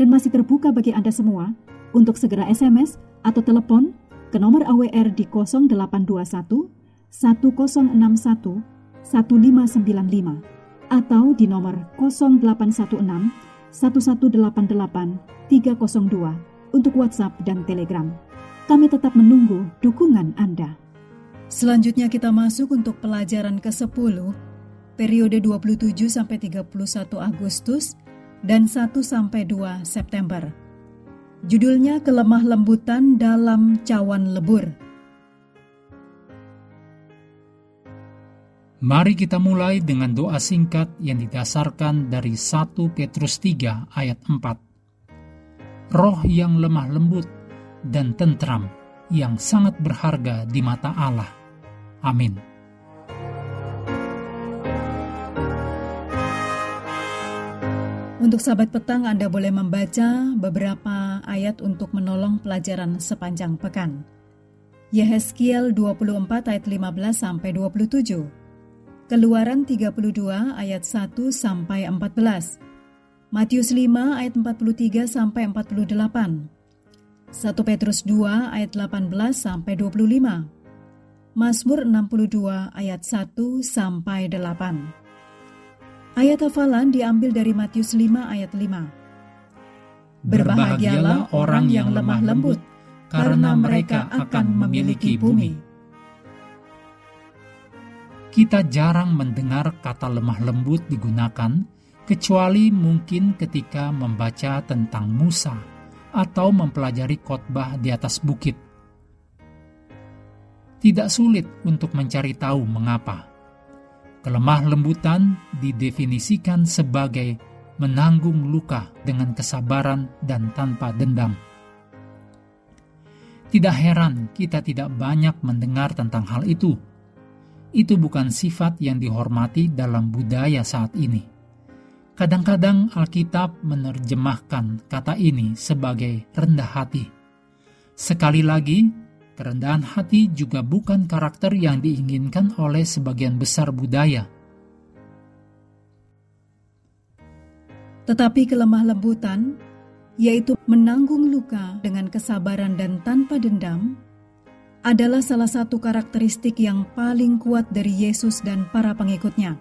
dan masih terbuka bagi Anda semua untuk segera SMS atau telepon ke nomor AWR di 0821 1061 1595 atau di nomor 0816 1188 302 untuk WhatsApp dan Telegram. Kami tetap menunggu dukungan Anda. Selanjutnya kita masuk untuk pelajaran ke-10 periode 27 sampai 31 Agustus dan 1 sampai 2 September. Judulnya Kelemah Lembutan dalam Cawan Lebur. Mari kita mulai dengan doa singkat yang didasarkan dari 1 Petrus 3 ayat 4. Roh yang lemah lembut dan tentram yang sangat berharga di mata Allah Amin. Untuk sahabat petang, Anda boleh membaca beberapa ayat untuk menolong pelajaran sepanjang pekan. Yehezkiel 24 ayat 15 sampai 27. Keluaran 32 ayat 1 sampai 14. Matius 5 ayat 43 sampai 48. 1 Petrus 2 ayat 18 sampai 25. Mazmur 62 ayat 1 sampai 8. Ayat hafalan diambil dari Matius 5 ayat 5. Berbahagialah orang yang lemah lembut, karena mereka akan memiliki bumi. Kita jarang mendengar kata lemah lembut digunakan, kecuali mungkin ketika membaca tentang Musa atau mempelajari khotbah di atas bukit tidak sulit untuk mencari tahu mengapa. Kelemah lembutan didefinisikan sebagai menanggung luka dengan kesabaran dan tanpa dendam. Tidak heran kita tidak banyak mendengar tentang hal itu. Itu bukan sifat yang dihormati dalam budaya saat ini. Kadang-kadang Alkitab menerjemahkan kata ini sebagai rendah hati. Sekali lagi, Kerendahan hati juga bukan karakter yang diinginkan oleh sebagian besar budaya. Tetapi kelemah lembutan, yaitu menanggung luka dengan kesabaran dan tanpa dendam, adalah salah satu karakteristik yang paling kuat dari Yesus dan para pengikutnya.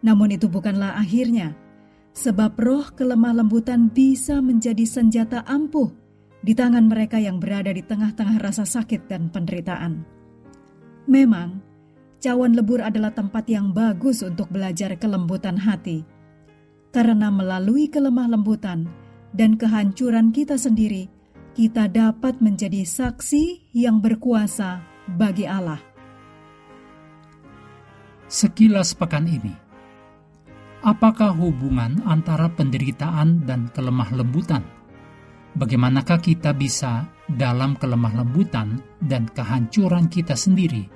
Namun itu bukanlah akhirnya, sebab roh kelemah lembutan bisa menjadi senjata ampuh di tangan mereka yang berada di tengah-tengah rasa sakit dan penderitaan. Memang, cawan lebur adalah tempat yang bagus untuk belajar kelembutan hati, karena melalui kelemah lembutan dan kehancuran kita sendiri, kita dapat menjadi saksi yang berkuasa bagi Allah. Sekilas pekan ini, apakah hubungan antara penderitaan dan kelemah lembutan? Bagaimanakah kita bisa dalam kelemah lembutan dan kehancuran kita sendiri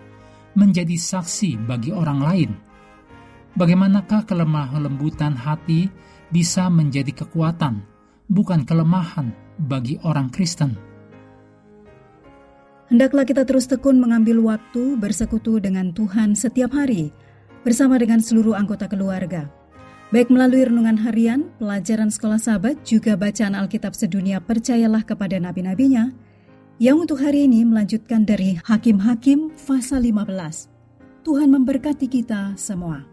menjadi saksi bagi orang lain? Bagaimanakah kelemah lembutan hati bisa menjadi kekuatan, bukan kelemahan bagi orang Kristen? Hendaklah kita terus tekun mengambil waktu bersekutu dengan Tuhan setiap hari bersama dengan seluruh anggota keluarga Baik melalui renungan harian, pelajaran sekolah sahabat, juga bacaan Alkitab sedunia percayalah kepada nabi-nabinya, yang untuk hari ini melanjutkan dari Hakim-Hakim pasal 15. Tuhan memberkati kita semua.